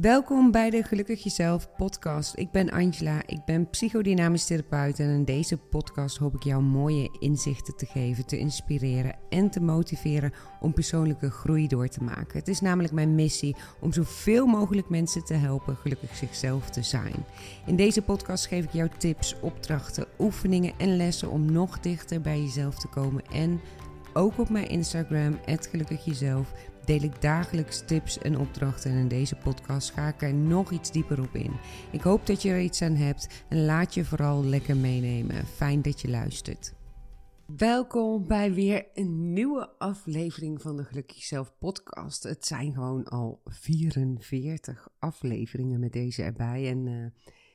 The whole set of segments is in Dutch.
Welkom bij de Gelukkig Jezelf podcast. Ik ben Angela, ik ben psychodynamisch therapeut en in deze podcast hoop ik jou mooie inzichten te geven, te inspireren en te motiveren om persoonlijke groei door te maken. Het is namelijk mijn missie om zoveel mogelijk mensen te helpen gelukkig zichzelf te zijn. In deze podcast geef ik jou tips, opdrachten, oefeningen en lessen om nog dichter bij jezelf te komen en ook op mijn Instagram, Gelukkig Jezelf deel ik dagelijks tips en opdrachten en in deze podcast ga ik er nog iets dieper op in. Ik hoop dat je er iets aan hebt en laat je vooral lekker meenemen. Fijn dat je luistert. Welkom bij weer een nieuwe aflevering van de Gelukkig Zelf podcast. Het zijn gewoon al 44 afleveringen met deze erbij en... Uh,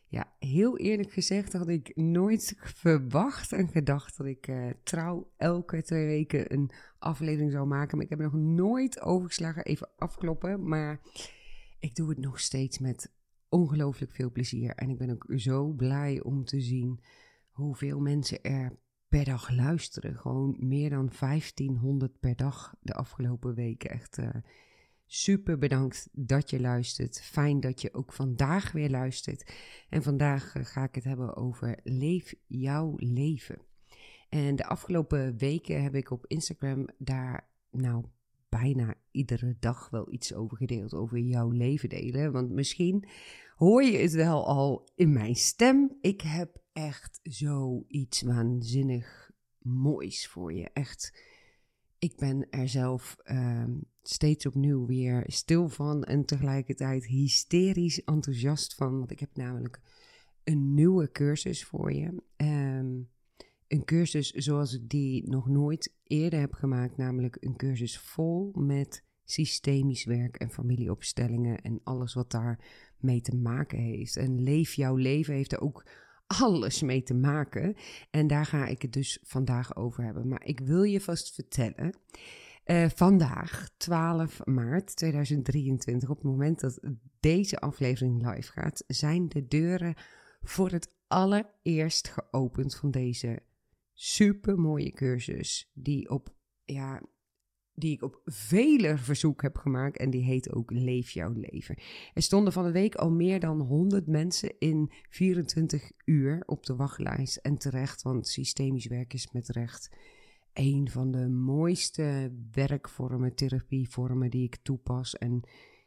ja, heel eerlijk gezegd had ik nooit verwacht en gedacht dat ik uh, trouw elke twee weken een aflevering zou maken. Maar ik heb nog nooit overgeslagen. Even afkloppen. Maar ik doe het nog steeds met ongelooflijk veel plezier. En ik ben ook zo blij om te zien hoeveel mensen er per dag luisteren. Gewoon meer dan 1500 per dag de afgelopen weken. Echt. Uh, Super bedankt dat je luistert. Fijn dat je ook vandaag weer luistert. En vandaag eh, ga ik het hebben over leef jouw leven. En de afgelopen weken heb ik op Instagram daar nou bijna iedere dag wel iets over gedeeld. Over jouw leven delen. Want misschien hoor je het wel al in mijn stem. Ik heb echt zoiets waanzinnig moois voor je. Echt ik ben er zelf uh, steeds opnieuw weer stil van en tegelijkertijd hysterisch enthousiast van. Want ik heb namelijk een nieuwe cursus voor je. Um, een cursus zoals ik die nog nooit eerder heb gemaakt, namelijk een cursus vol met systemisch werk en familieopstellingen en alles wat daar mee te maken heeft. En leef jouw leven heeft er ook alles mee te maken. En daar ga ik het dus vandaag over hebben. Maar ik wil je vast vertellen. Uh, vandaag, 12 maart 2023, op het moment dat deze aflevering live gaat, zijn de deuren voor het allereerst geopend van deze super mooie cursus. Die op ja, die ik op vele verzoek heb gemaakt. En die heet ook Leef jouw leven. Er stonden van de week al meer dan 100 mensen in 24 uur op de wachtlijst. En terecht, want systemisch werk is met recht een van de mooiste werkvormen, therapievormen die ik toepas. En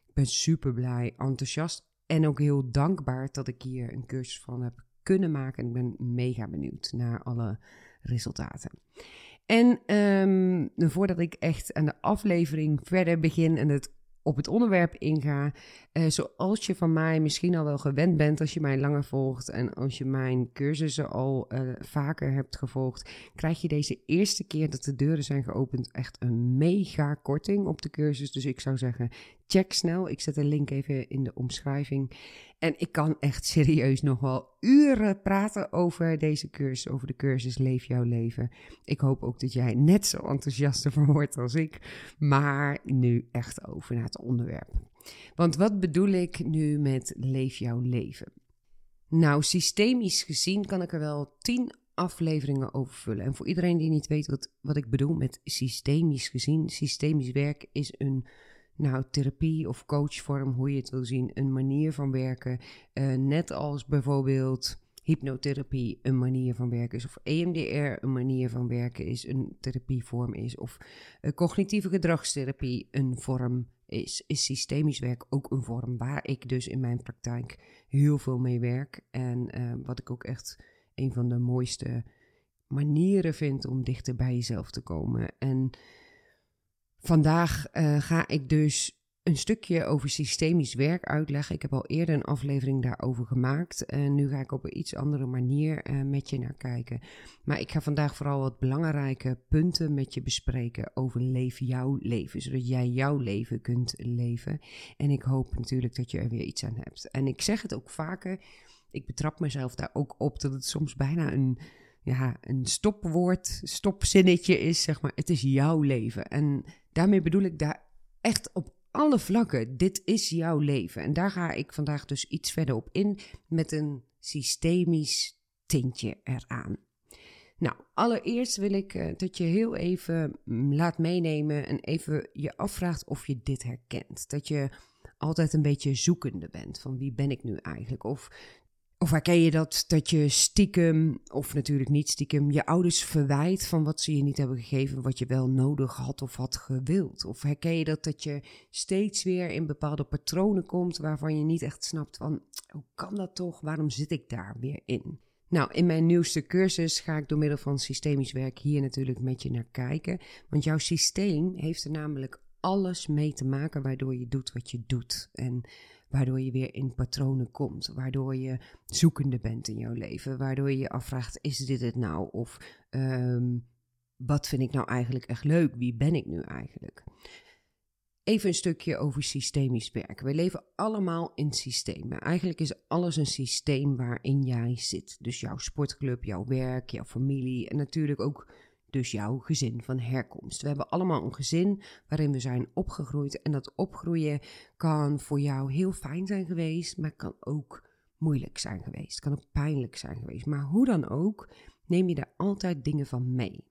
ik ben super blij, enthousiast en ook heel dankbaar dat ik hier een cursus van heb kunnen maken. En ik ben mega benieuwd naar alle resultaten. En um, voordat ik echt aan de aflevering verder begin en het op het onderwerp inga. Uh, zoals je van mij misschien al wel gewend bent als je mij langer volgt en als je mijn cursussen al uh, vaker hebt gevolgd, krijg je deze eerste keer dat de deuren zijn geopend echt een mega korting op de cursus. Dus ik zou zeggen, check snel. Ik zet een link even in de omschrijving. En ik kan echt serieus nog wel uren praten over deze cursus, over de cursus Leef jouw leven. Ik hoop ook dat jij net zo enthousiast ervan wordt als ik. Maar nu echt over naar het onderwerp. Want wat bedoel ik nu met Leef jouw leven? Nou, systemisch gezien kan ik er wel tien afleveringen over vullen. En voor iedereen die niet weet wat, wat ik bedoel met systemisch gezien, systemisch werk is een nou, therapie of coachvorm, hoe je het wil zien, een manier van werken. Uh, net als bijvoorbeeld hypnotherapie een manier van werken is, of EMDR een manier van werken is, een therapievorm is, of uh, cognitieve gedragstherapie een vorm is, is systemisch werk ook een vorm waar ik dus in mijn praktijk heel veel mee werk. En uh, wat ik ook echt een van de mooiste manieren vind om dichter bij jezelf te komen. En Vandaag uh, ga ik dus een stukje over systemisch werk uitleggen. Ik heb al eerder een aflevering daarover gemaakt. En nu ga ik op een iets andere manier uh, met je naar kijken. Maar ik ga vandaag vooral wat belangrijke punten met je bespreken over leef jouw leven. Zodat jij jouw leven kunt leven. En ik hoop natuurlijk dat je er weer iets aan hebt. En ik zeg het ook vaker. Ik betrap mezelf daar ook op dat het soms bijna een ja, een stopwoord, stopzinnetje is, zeg maar. Het is jouw leven. En daarmee bedoel ik daar echt op alle vlakken. Dit is jouw leven. En daar ga ik vandaag dus iets verder op in met een systemisch tintje eraan. Nou, allereerst wil ik uh, dat je heel even mm, laat meenemen en even je afvraagt of je dit herkent. Dat je altijd een beetje zoekende bent van wie ben ik nu eigenlijk? Of of herken je dat, dat je stiekem, of natuurlijk niet stiekem, je ouders verwijt van wat ze je niet hebben gegeven, wat je wel nodig had of had gewild? Of herken je dat, dat je steeds weer in bepaalde patronen komt waarvan je niet echt snapt van, hoe kan dat toch? Waarom zit ik daar weer in? Nou, in mijn nieuwste cursus ga ik door middel van systemisch werk hier natuurlijk met je naar kijken. Want jouw systeem heeft er namelijk alles mee te maken waardoor je doet wat je doet. En waardoor je weer in patronen komt, waardoor je zoekende bent in jouw leven, waardoor je je afvraagt: is dit het nou? Of ehm, wat vind ik nou eigenlijk echt leuk? Wie ben ik nu eigenlijk? Even een stukje over systemisch werken. We leven allemaal in systemen. Eigenlijk is alles een systeem waarin jij zit. Dus jouw sportclub, jouw werk, jouw familie en natuurlijk ook dus jouw gezin van herkomst. We hebben allemaal een gezin waarin we zijn opgegroeid. En dat opgroeien kan voor jou heel fijn zijn geweest, maar kan ook moeilijk zijn geweest. Kan ook pijnlijk zijn geweest. Maar hoe dan ook, neem je daar altijd dingen van mee.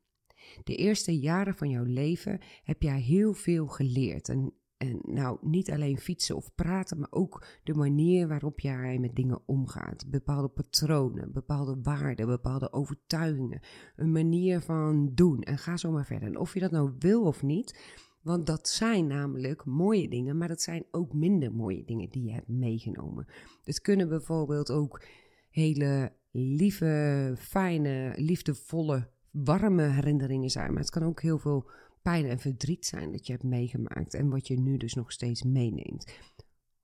De eerste jaren van jouw leven heb jij heel veel geleerd. En en nou, niet alleen fietsen of praten, maar ook de manier waarop jij met dingen omgaat. Bepaalde patronen, bepaalde waarden, bepaalde overtuigingen. Een manier van doen en ga zo maar verder. En of je dat nou wil of niet, want dat zijn namelijk mooie dingen, maar dat zijn ook minder mooie dingen die je hebt meegenomen. Het kunnen bijvoorbeeld ook hele lieve, fijne, liefdevolle, warme herinneringen zijn. Maar het kan ook heel veel pijn en verdriet zijn dat je hebt meegemaakt en wat je nu dus nog steeds meeneemt.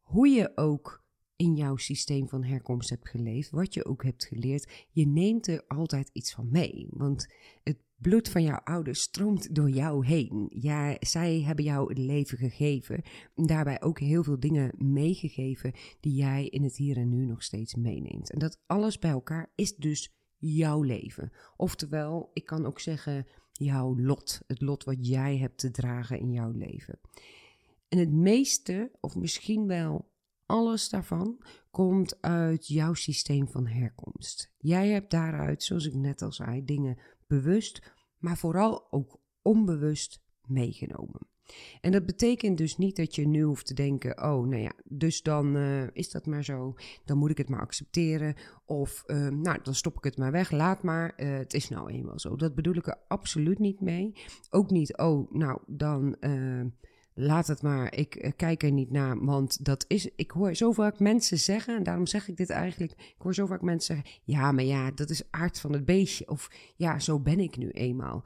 Hoe je ook in jouw systeem van herkomst hebt geleefd, wat je ook hebt geleerd, je neemt er altijd iets van mee. Want het bloed van jouw ouders stroomt door jou heen. Ja, zij hebben jou het leven gegeven en daarbij ook heel veel dingen meegegeven die jij in het hier en nu nog steeds meeneemt. En dat alles bij elkaar is dus jouw leven. Oftewel, ik kan ook zeggen jouw lot, het lot wat jij hebt te dragen in jouw leven. En het meeste, of misschien wel alles daarvan, komt uit jouw systeem van herkomst. Jij hebt daaruit, zoals ik net al zei, dingen bewust, maar vooral ook onbewust meegenomen. En dat betekent dus niet dat je nu hoeft te denken: oh, nou ja, dus dan uh, is dat maar zo. Dan moet ik het maar accepteren. Of, uh, nou, dan stop ik het maar weg. Laat maar. Uh, het is nou eenmaal zo. Dat bedoel ik er absoluut niet mee. Ook niet, oh, nou, dan laat het maar. Ik kijk er niet naar. Want dat is. Ik hoor zo vaak mensen zeggen. En daarom zeg ik dit eigenlijk. Ik hoor zo vaak mensen zeggen: ja, maar ja, dat is aard van het beestje. Of ja, zo ben ik nu eenmaal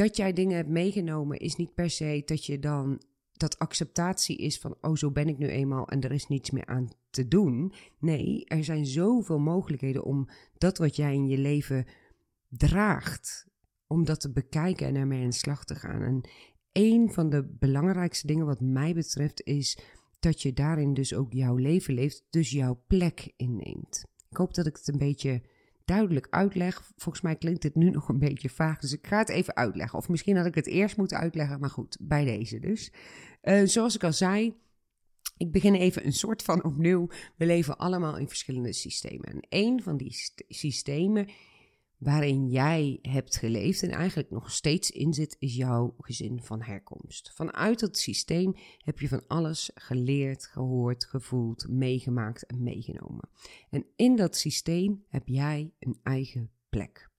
dat jij dingen hebt meegenomen is niet per se dat je dan dat acceptatie is van, oh zo ben ik nu eenmaal en er is niets meer aan te doen. Nee, er zijn zoveel mogelijkheden om dat wat jij in je leven draagt, om dat te bekijken en ermee aan de slag te gaan. En een van de belangrijkste dingen wat mij betreft is dat je daarin dus ook jouw leven leeft, dus jouw plek inneemt. Ik hoop dat ik het een beetje duidelijk uitleg. Volgens mij klinkt het nu nog een beetje vaag, dus ik ga het even uitleggen. Of misschien had ik het eerst moeten uitleggen, maar goed, bij deze dus. Uh, zoals ik al zei, ik begin even een soort van opnieuw. We leven allemaal in verschillende systemen. En een van die systemen waarin jij hebt geleefd en eigenlijk nog steeds in zit, is jouw gezin van herkomst. Vanuit dat systeem heb je van alles geleerd, gehoord, gevoeld, meegemaakt en meegenomen. En in dat systeem heb jij een eigen plek.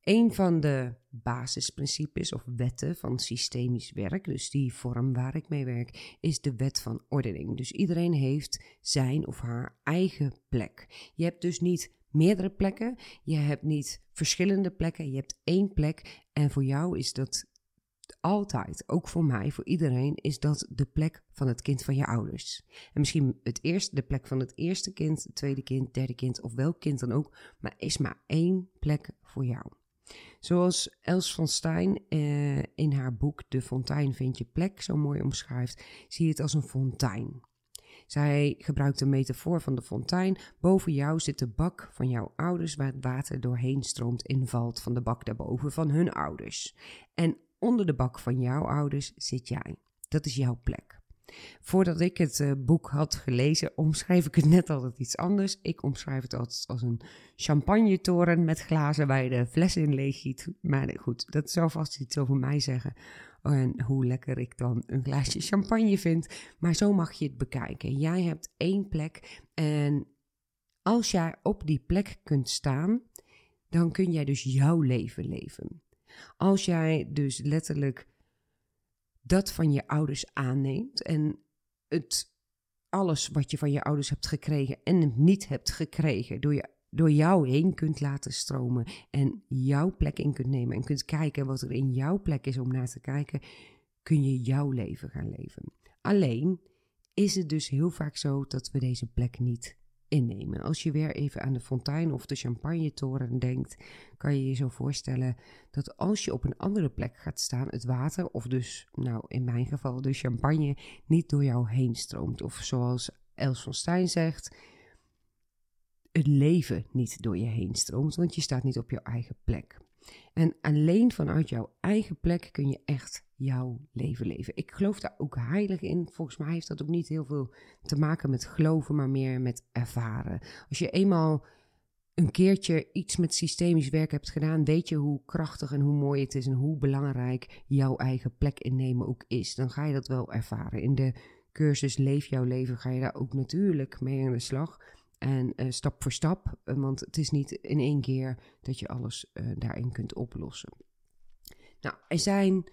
Een van de basisprincipes of wetten van systemisch werk, dus die vorm waar ik mee werk, is de wet van ordening. Dus iedereen heeft zijn of haar eigen plek. Je hebt dus niet meerdere plekken. Je hebt niet verschillende plekken. Je hebt één plek. En voor jou is dat altijd, ook voor mij, voor iedereen, is dat de plek van het kind van je ouders. En misschien het eerste, de plek van het eerste kind, het tweede kind, derde kind of welk kind dan ook. Maar is maar één plek voor jou. Zoals Els van Stein eh, in haar boek De Fontein vind je plek zo mooi omschrijft, zie je het als een fontein. Zij gebruikt een metafoor van de fontein. Boven jou zit de bak van jouw ouders waar het water doorheen stroomt en valt van de bak daarboven van hun ouders. En onder de bak van jouw ouders zit jij. Dat is jouw plek. Voordat ik het uh, boek had gelezen, omschrijf ik het net altijd iets anders. Ik omschrijf het altijd als een champagnetoren met glazen waar je de fles in. Maar goed, dat zou vast iets over mij zeggen en hoe lekker ik dan een glaasje champagne vind. Maar zo mag je het bekijken. Jij hebt één plek en als jij op die plek kunt staan, dan kun jij dus jouw leven leven. Als jij dus letterlijk dat van je ouders aanneemt en het alles wat je van je ouders hebt gekregen en het niet hebt gekregen door, je, door jou heen kunt laten stromen en jouw plek in kunt nemen en kunt kijken wat er in jouw plek is om naar te kijken, kun je jouw leven gaan leven. Alleen is het dus heel vaak zo dat we deze plek niet innemen. Als je weer even aan de fontein of de champagnetoren denkt, kan je je zo voorstellen dat als je op een andere plek gaat staan, het water, of dus, nou in mijn geval de champagne, niet door jou heen stroomt. Of zoals Els van Stein zegt, het leven niet door je heen stroomt, want je staat niet op jouw eigen plek. En alleen vanuit jouw eigen plek kun je echt jouw leven leven. Ik geloof daar ook heilig in. Volgens mij heeft dat ook niet heel veel te maken met geloven, maar meer met ervaren. Als je eenmaal een keertje iets met systemisch werk hebt gedaan, weet je hoe krachtig en hoe mooi het is en hoe belangrijk jouw eigen plek innemen ook is. Dan ga je dat wel ervaren. In de cursus Leef jouw leven ga je daar ook natuurlijk mee aan de slag. En uh, stap voor stap, uh, want het is niet in één keer dat je alles uh, daarin kunt oplossen. Nou, er zijn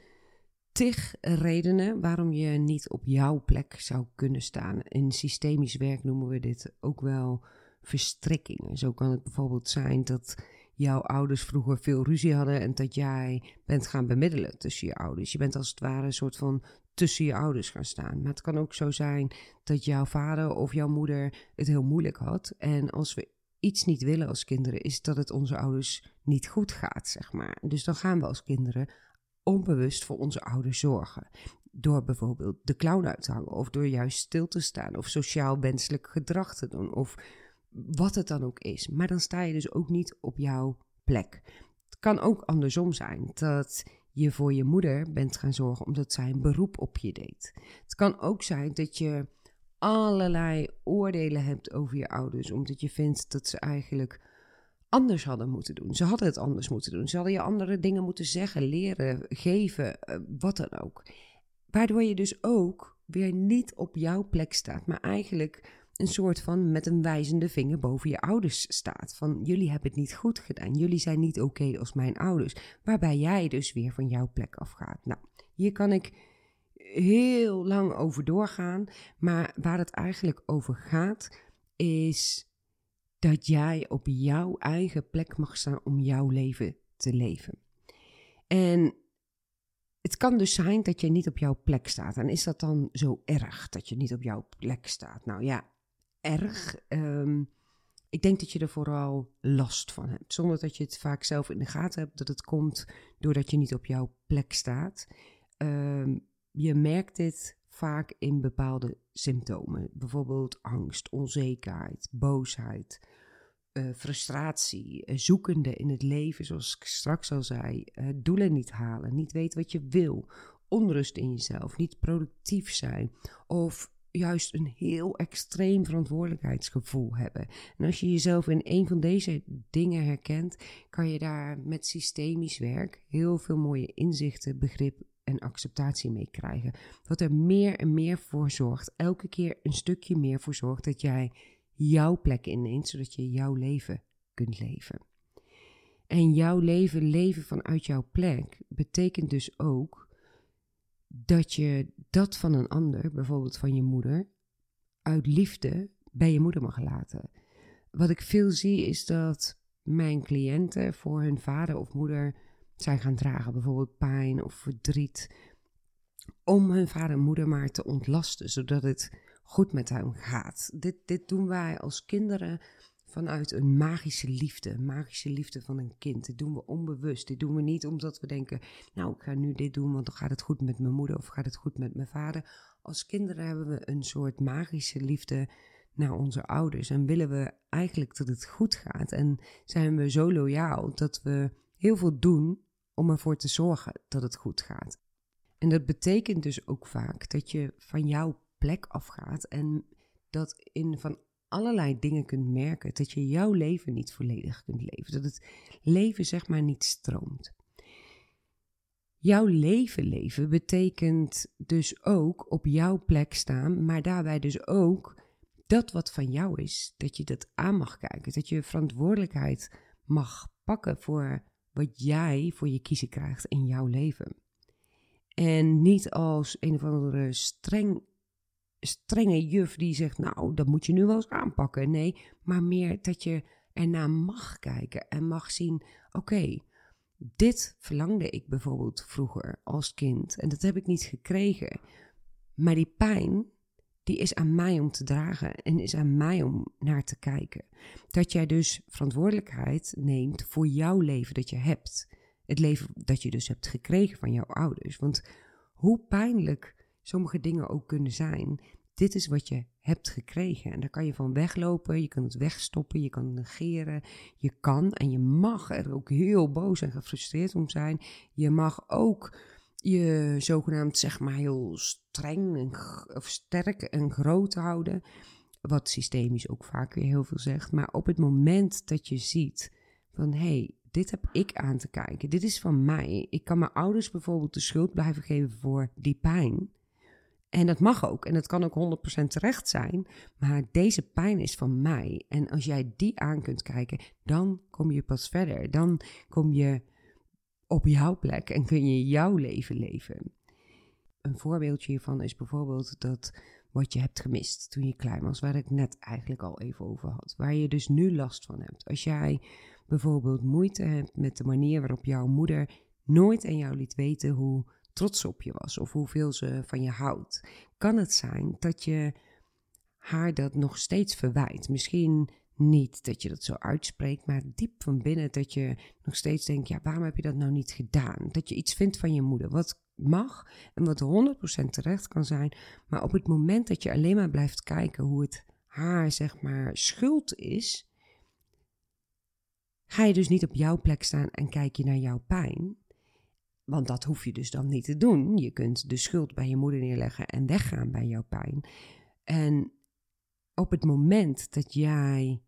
tig redenen waarom je niet op jouw plek zou kunnen staan. In systemisch werk noemen we dit ook wel verstrikkingen. Zo kan het bijvoorbeeld zijn dat jouw ouders vroeger veel ruzie hadden en dat jij bent gaan bemiddelen tussen je ouders. Je bent als het ware een soort van tussen je ouders gaan staan. Maar het kan ook zo zijn dat jouw vader of jouw moeder het heel moeilijk had. En als we iets niet willen als kinderen, is dat het onze ouders niet goed gaat, zeg maar. Dus dan gaan we als kinderen onbewust voor onze ouders zorgen. Door bijvoorbeeld de clown uit te hangen, of door juist stil te staan, of sociaal wenselijk gedrag te doen, of wat het dan ook is. Maar dan sta je dus ook niet op jouw plek. Het kan ook andersom zijn dat je voor je moeder bent gaan zorgen omdat zij een beroep op je deed. Het kan ook zijn dat je allerlei oordelen hebt over je ouders, omdat je vindt dat ze eigenlijk anders hadden moeten doen. Ze hadden het anders moeten doen. Ze hadden je andere dingen moeten zeggen, leren, geven, eh, wat dan ook. Waardoor je dus ook weer niet op jouw plek staat, maar eigenlijk een soort van met een wijzende vinger boven je ouders staat. Van jullie hebben het niet goed gedaan, jullie zijn niet oké als mijn ouders. Waarbij jij dus weer van jouw plek afgaat. Nou, hier kan ik heel lang over doorgaan, maar waar het eigenlijk over gaat is dat jij op jouw eigen plek mag staan om jouw leven te leven. En het kan dus zijn dat je niet op jouw plek staat. En is dat dan zo erg dat je niet op jouw plek staat? Nou ja, erg. Ehm, ik denk dat je er vooral last van hebt. Zonder dat je het vaak zelf in de gaten hebt dat het komt doordat je niet op jouw plek staat. Um, je merkt dit vaak in bepaalde symptomen. Bijvoorbeeld angst, onzekerheid, boosheid, uh, frustratie, uh, zoekende in het leven, zoals ik straks al zei, uh, doelen niet halen, niet weten wat je wil, onrust in jezelf, niet productief zijn of juist een heel extreem verantwoordelijkheidsgevoel hebben. En als je jezelf in een van deze dingen herkent, kan je daar met systemisch werk heel veel mooie inzichten, begrip en acceptatie mee krijgen. Wat er meer en meer voor zorgt, elke keer een stukje meer voor zorgt dat jij jouw plek inneemt, zodat je jouw leven kunt leven. En jouw leven leven vanuit jouw plek betekent dus ook dat je dat van een ander, bijvoorbeeld van je moeder, uit liefde bij je moeder mag laten. Wat ik veel zie is dat mijn cliënten voor hun vader of moeder zijn gaan dragen, bijvoorbeeld pijn of verdriet, om hun vader en moeder maar te ontlasten, zodat het goed met hem gaat. Dit, dit doen wij als kinderen vanuit een magische liefde, een magische liefde van een kind. Dit doen we onbewust. Dit doen we niet omdat we denken, nou ik ga nu dit doen, want dan gaat het goed met mijn moeder of gaat het goed met mijn vader. Als kinderen hebben we een soort magische liefde naar onze ouders en willen we eigenlijk dat het goed gaat en zijn we zo loyaal dat we heel veel doen om ervoor te zorgen dat het goed gaat. En dat betekent dus ook vaak dat je van jouw plek afgaat en dat in van allerlei dingen kunt merken dat je jouw leven niet volledig kunt leven. Dat het leven zeg maar niet stroomt. Jouw leven leven betekent dus ook op jouw plek staan, maar daarbij dus ook dat wat van jou is, dat je dat aan mag kijken, dat je verantwoordelijkheid mag pakken voor wat jij voor je kiezen krijgt in jouw leven. En niet als een of andere streng, strenge juf die zegt, nou, dat moet je nu wel eens aanpakken. Nee, maar meer dat je ernaar mag kijken en mag zien, oké, dit verlangde ik bijvoorbeeld vroeger als kind en dat heb ik niet gekregen. Maar die pijn, die is aan mij om te dragen en is aan mij om naar te kijken. Dat jij dus verantwoordelijkheid neemt voor jouw leven dat je hebt. Het leven dat je dus hebt gekregen van jouw ouders. Want hoe pijnlijk sommige dingen ook kunnen zijn, dit is wat je hebt gekregen. En daar kan je van weglopen, je kan het wegstoppen, je kan negeren. Je kan en je mag er ook heel boos en gefrustreerd om zijn. Je mag ook je zogenaamd zeg maar heel streng en, of sterk en groot houden. Wat systemisch ook vaak weer heel veel zegt. Maar op het moment dat je ziet van hé, hey, dit heb ik aan te kijken. Dit is van mij. Ik kan mijn ouders bijvoorbeeld de schuld blijven geven voor die pijn. En dat mag ook. En dat kan ook 100% terecht zijn. Maar deze pijn is van mij. En als jij die aan kunt kijken, dan kom je pas verder. Dan kom je op jouw plek en kun je jouw leven leven. Een voorbeeldje hiervan is bijvoorbeeld dat wat je hebt gemist toen je klein was, waar ik net eigenlijk al even over had, waar je dus nu last van hebt. Als jij bijvoorbeeld moeite hebt met de manier waarop jouw moeder nooit aan jou liet weten hoe trots op je was of hoeveel ze van je houdt, kan het zijn dat je haar dat nog steeds verwijt. Misschien niet dat je dat zo uitspreekt, maar diep van binnen dat je nog steeds denkt: ja, waarom heb je dat nou niet gedaan? Dat je iets vindt van je moeder, wat mag en wat 100% terecht kan zijn, maar op het moment dat je alleen maar blijft kijken hoe het haar, zeg maar, schuld is, ga je dus niet op jouw plek staan en kijk je naar jouw pijn. Want dat hoef je dus dan niet te doen. Je kunt de schuld bij je moeder neerleggen en weggaan bij jouw pijn. En op het moment dat jij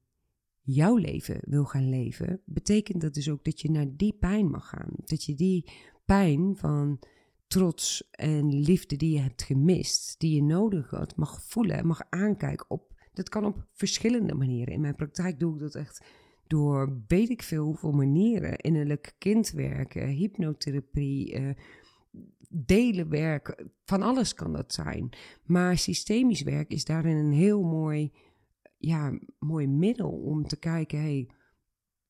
jouw leven wil gaan leven, betekent dat dus ook dat je naar die pijn mag gaan. Dat je die pijn van trots en liefde die je hebt gemist, die je nodig had, mag voelen en mag aankijken. Op, dat kan op verschillende manieren. In mijn praktijk doe ik dat echt door weet ik veel hoeveel manieren. Innerlijk kindwerken, hypnotherapie, uh, delen werk, van alles kan dat zijn. Maar systemisch werk is daarin een heel mooi, ja, mooi middel om te kijken, hey,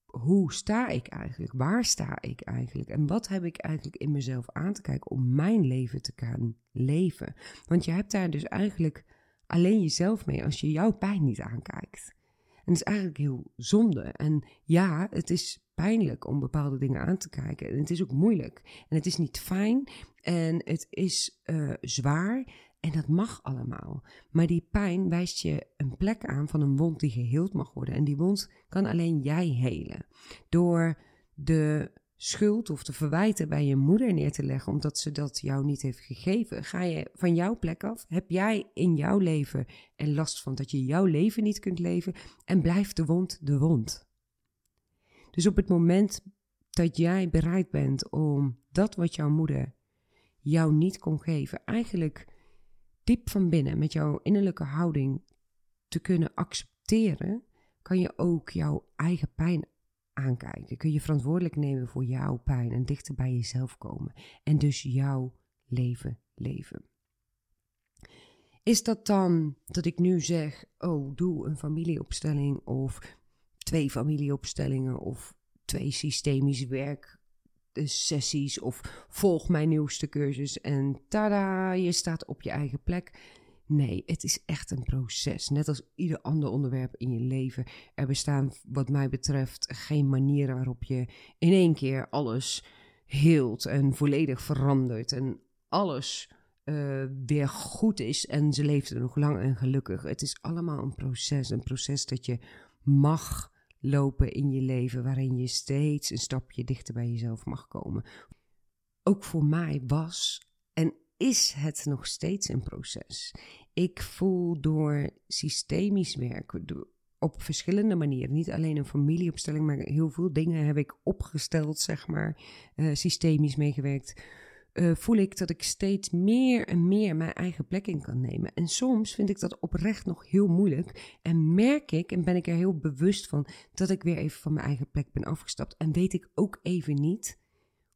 hoe sta ik eigenlijk? Waar sta ik eigenlijk? En wat heb ik eigenlijk in mezelf aan te kijken om mijn leven te gaan leven? Want je hebt daar dus eigenlijk alleen jezelf mee als je jouw pijn niet aankijkt. En het is eigenlijk heel zonde. En ja, het is pijnlijk om bepaalde dingen aan te kijken. En het is ook moeilijk. En het is niet fijn. En het is uh, zwaar. En dat mag allemaal. Maar die pijn wijst je een plek aan van een wond die geheeld mag worden. En die wond kan alleen jij helen. Door de schuld of de verwijten bij je moeder neer te leggen omdat ze dat jou niet heeft gegeven, ga je van jouw plek af. Heb jij in jouw leven er last van dat je jouw leven niet kunt leven en blijft de wond de wond. Dus op het moment dat jij bereid bent om dat wat jouw moeder jou niet kon geven, eigenlijk diep van binnen met jouw innerlijke houding te kunnen accepteren, kan je ook jouw eigen pijn aankijken. Kun je verantwoordelijk nemen voor jouw pijn en dichter bij jezelf komen. En dus jouw leven leven. Is dat dan dat ik nu zeg: Oh, doe een familieopstelling of twee familieopstellingen of twee systemisch werk sessies of volg mijn nieuwste cursus en tada, je staat op je eigen plek. Nee, het is echt een proces. Net als ieder ander onderwerp in je leven. Er bestaan, wat mij betreft, geen manieren waarop je in één keer alles heelt en volledig verandert. En alles uh, weer goed is en ze leeft er nog lang en gelukkig. Het is allemaal een proces. Een proces dat je mag lopen in je leven, waarin je steeds een stapje dichter bij jezelf mag komen. Ook voor mij was en is het nog steeds een proces. Ik voel door systemisch werken, op verschillende manieren, niet alleen een familieopstelling, maar heel veel dingen heb ik opgesteld, zeg maar, uh, systemisch meegewerkt. eh, voel ik dat ik steeds meer en meer mijn eigen plek in kan nemen. En soms vind ik dat oprecht nog heel moeilijk. En merk ik en ben ik er heel bewust van dat ik weer even van mijn eigen plek ben afgestapt. En weet ik ook even niet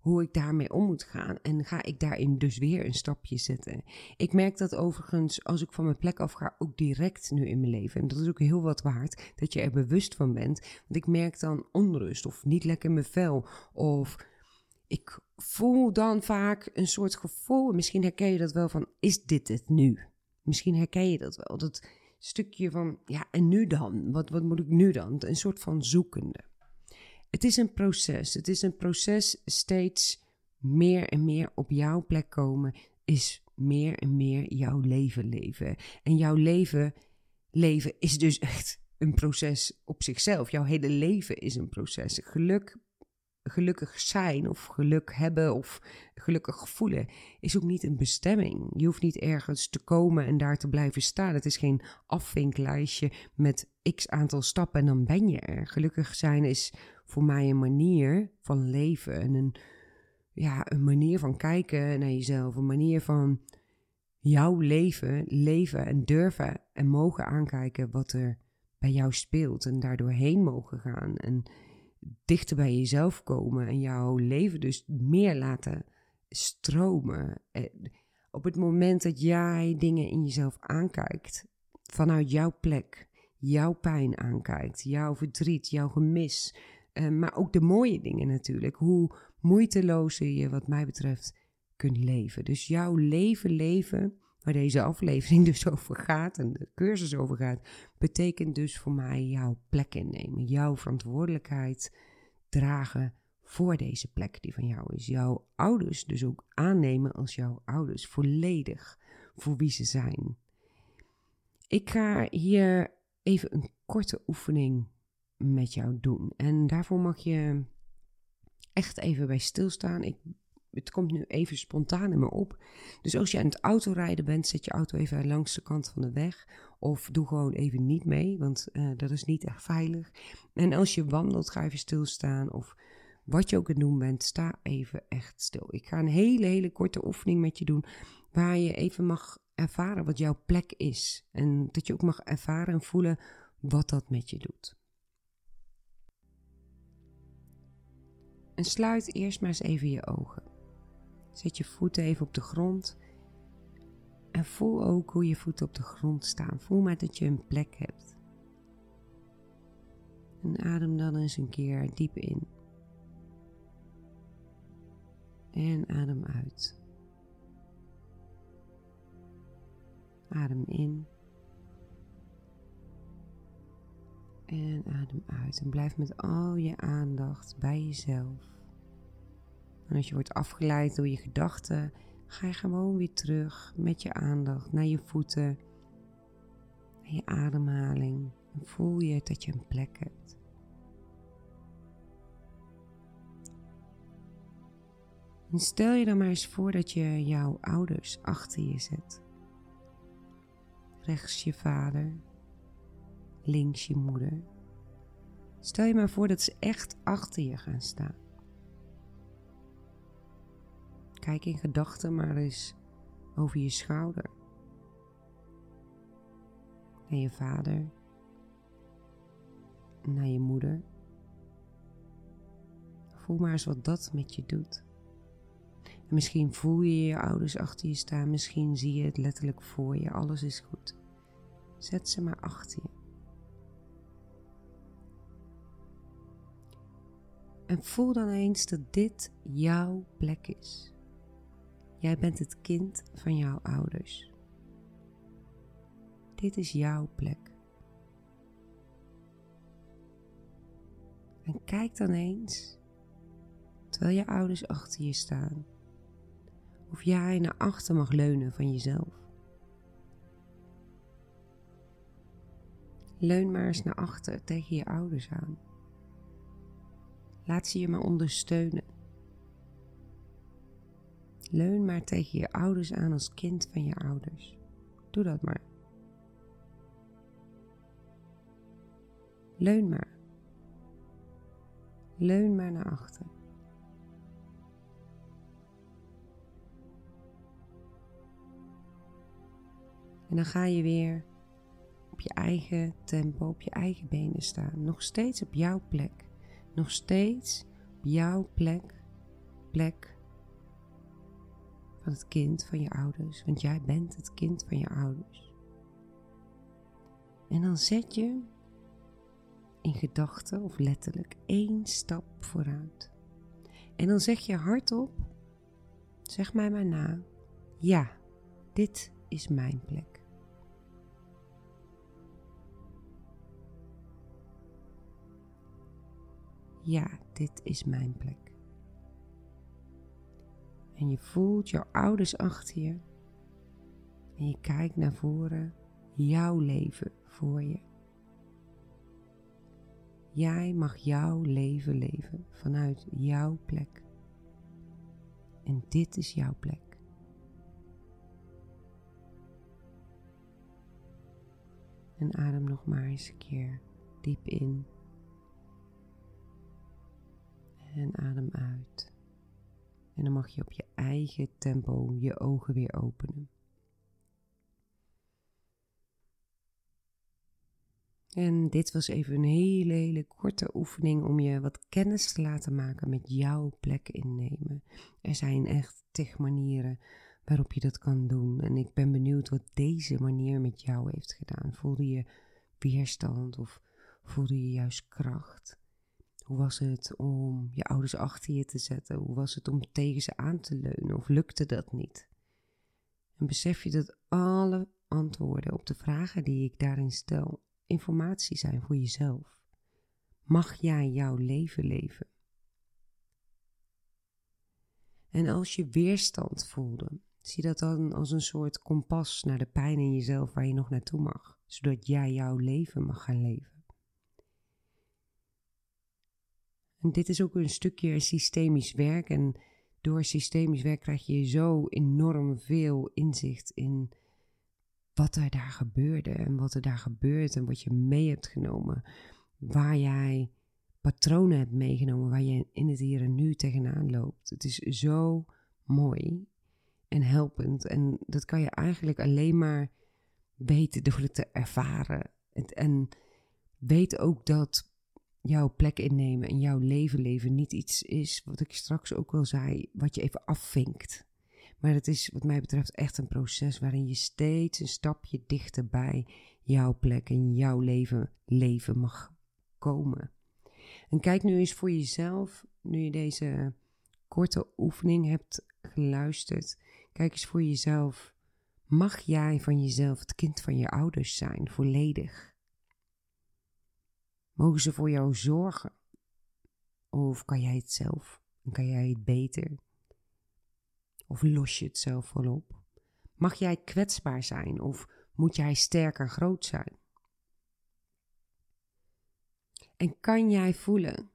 hoe ik daarmee om moet gaan. En ga ik daarin dus weer een stapje zetten. Ik merk dat overigens als ik van mijn plek afga, ook direct nu in mijn leven. En dat is ook heel wat waard, dat je er bewust van bent. Want ik merk dan onrust of niet lekker in mijn vel. Of ik voel dan vaak een soort gevoel. Misschien herken je dat wel van, is dit het nu? Misschien herken je dat wel. Dat stukje van, ja, en nu dan? Wat, wat moet ik nu dan? Een soort van zoekende. Het is een proces. Het is een proces steeds meer en meer op jouw plek komen. Is meer en meer jouw leven leven. En jouw leven leven is dus echt een proces op zichzelf. Jouw hele leven is een proces. Geluk gelukkig zijn of geluk hebben of gelukkig voelen is ook niet een bestemming. Je hoeft niet ergens te komen en daar te blijven staan. Het is geen afvinklijstje met x aantal stappen en dan ben je er. Gelukkig zijn is voor mij een manier van leven en een, ja, een manier van kijken naar jezelf, een manier van jouw leven leven en durven en mogen aankijken wat er bij jou speelt en daardoor heen mogen gaan en dichter bij jezelf komen en jouw leven dus meer laten stromen. Op het moment dat jij dingen in jezelf aankijkt, vanuit jouw plek, jouw pijn aankijkt, jouw verdriet, jouw gemis, eh, maar ook de mooie dingen natuurlijk, hoe moeiteloos je wat mij betreft kunt leven. Dus jouw leven leven, waar deze aflevering dus over gaat en de cursus over gaat, betekent dus voor mij jouw plek innemen, jouw verantwoordelijkheid dragen voor deze plek die van jou is. Jouw ouders dus ook aannemen als jouw ouders, volledig voor wie ze zijn. Ik ga hier even een korte oefening met jou doen. En daarvoor mag je echt even bij stilstaan. Ik het komt nu even spontaan in me op. Dus als je aan het autorijden bent, zet je auto even langs de kant van de weg. Of doe gewoon even niet mee, want uh, dat is niet echt veilig. En als je wandelt, ga even stilstaan. Of wat je ook aan het doen bent, sta even echt stil. Ik ga een hele, hele korte oefening met je doen. Waar je even mag ervaren wat jouw plek is. En dat je ook mag ervaren en voelen wat dat met je doet. En sluit eerst maar eens even je ogen. Zet je voeten even op de grond. En voel ook hoe je voeten op de grond staan. Voel maar dat je een plek hebt. En adem dan eens een keer diep in. En adem uit. Adem in. En adem uit. En blijf met al je aandacht bij jezelf. En als je wordt afgeleid door je gedachten, ga je gewoon weer terug met je aandacht naar je voeten, naar je ademhaling. Voel je dat je een plek hebt. En stel je dan maar eens voor dat je jouw ouders achter je zet. Rechts je vader, links je moeder. Stel je maar voor dat ze echt achter je gaan staan. Kijk in gedachten maar eens over je schouder. Naar je vader. Naar je moeder. Voel maar eens wat dat met je doet. En misschien voel je je ouders achter je staan, misschien zie je het letterlijk voor je. Alles is goed. Zet ze maar achter je. En voel dan eens dat dit jouw plek is. Jij bent het kind van jouw ouders. Dit is jouw plek. En kijk dan eens, terwijl je ouders achter je staan, of jij naar achter mag leunen van jezelf. Leun maar eens naar achter tegen je ouders aan. Laat ze je maar ondersteunen. Leun maar tegen je ouders aan als kind van je ouders. Doe dat maar. Leun maar. Leun maar naar achter. En dan ga je weer op je eigen tempo, op je eigen benen staan. Nog steeds op jouw plek. Nog steeds op jouw plek. Plek van het kind van je ouders. Want jij bent het kind van je ouders. En dan zet je in gedachten of letterlijk één stap vooruit. En dan zeg je hardop, zeg mij maar na, ja, dit is mijn plek. Ja, dit is mijn plek. En je voelt jouw ouders achter je. En je kijkt naar voren, jouw leven voor je. Jij mag jouw leven leven vanuit jouw plek. En dit is jouw plek. En adem nog maar eens een keer diep in. En adem uit. En dan mag je op je eigen tempo je ogen weer openen. En dit was even een hele, hele korte oefening om je wat kennis te laten maken met jouw plek innemen. Er zijn echt tig manieren waarop je dat kan doen. En ik ben benieuwd wat deze manier met jou heeft gedaan. Voelde je weerstand of voelde je juist kracht? Hoe was het om je ouders achter je te zetten? Hoe was het om tegen ze aan te leunen? Of lukte dat niet? En besef je dat alle antwoorden op de vragen die ik daarin stel informatie zijn voor jezelf. Mag jij jouw leven leven? En als je weerstand voelde, zie dat dan als een soort kompas naar de pijn in jezelf waar je nog naartoe mag, zodat jij jouw leven mag gaan leven. En dit is ook een stukje systemisch werk en door systemisch werk krijg je zo enorm veel inzicht in wat er daar gebeurde en wat er daar gebeurt en wat je mee hebt genomen. Waar jij patronen hebt meegenomen, waar je in het hier en nu tegenaan loopt. Het is zo mooi en helpend. En dat kan je eigenlijk alleen maar weten door het te ervaren. En weet ook dat jouw plek innemen en jouw leven leven niet iets is, wat ik straks ook al zei, wat je even afvinkt. Maar het is wat mij betreft echt een proces waarin je steeds een stapje dichter bij jouw plek en jouw leven, leven mag komen. En kijk nu eens voor jezelf, nu je deze korte oefening hebt geluisterd. Kijk eens voor jezelf. Mag jij van jezelf het kind van je ouders zijn, volledig? Mogen ze voor jou zorgen? Of kan jij het zelf? Kan jij het beter? Of los je het zelf wel op? Mag jij kwetsbaar zijn of moet jij sterk en groot zijn? En kan jij voelen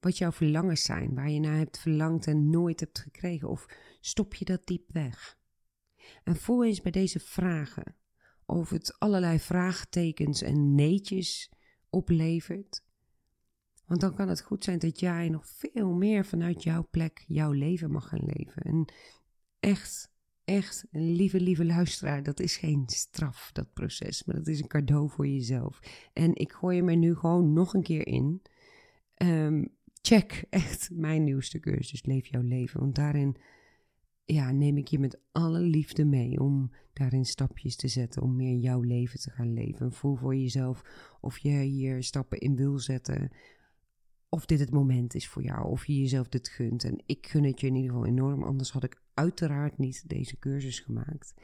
wat jouw verlangens zijn, waar je naar hebt verlangd en nooit hebt gekregen? Of stop je dat diep weg? En voel eens bij deze vragen of het allerlei vraagtekens en neetjes oplevert. Want dan kan het goed zijn dat jij nog veel meer vanuit jouw plek jouw leven mag gaan leven. En echt, echt, lieve, lieve luisteraar, dat is geen straf, dat proces. Maar dat is een cadeau voor jezelf. En ik gooi hem er nu gewoon nog een keer in. Ehm, check echt mijn nieuwste cursus, Leef jouw leven. Want daarin ja, neem ik je met alle liefde mee om daarin stapjes te zetten, om meer jouw leven te gaan leven. Voel voor jezelf of je hier stappen in wil zetten of dit het moment is voor jou, of je jezelf dit gunt. En ik gun het je in ieder geval enorm, anders had ik uiteraard niet deze cursus gemaakt.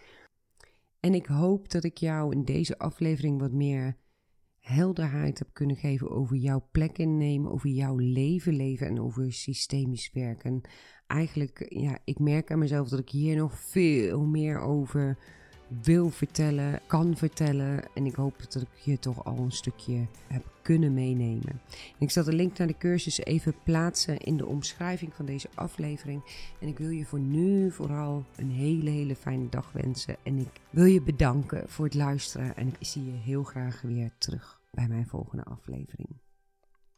En ik hoop dat ik jou in deze aflevering wat meer helderheid heb kunnen geven over jouw plek innemen, over jouw leven leven en over systemisch werken. Eigenlijk, ja, ik merk aan mezelf dat ik hier nog veel meer over wil vertellen, kan vertellen. En ik hoop dat ik je toch al een stukje heb kunnen meenemen. En ik zal de link naar de cursus even plaatsen in de omschrijving van deze aflevering. En ik wil je voor nu vooral een hele, hele fijne dag wensen. En ik wil je bedanken voor het luisteren. En ik zie je heel graag weer terug bij mijn volgende aflevering.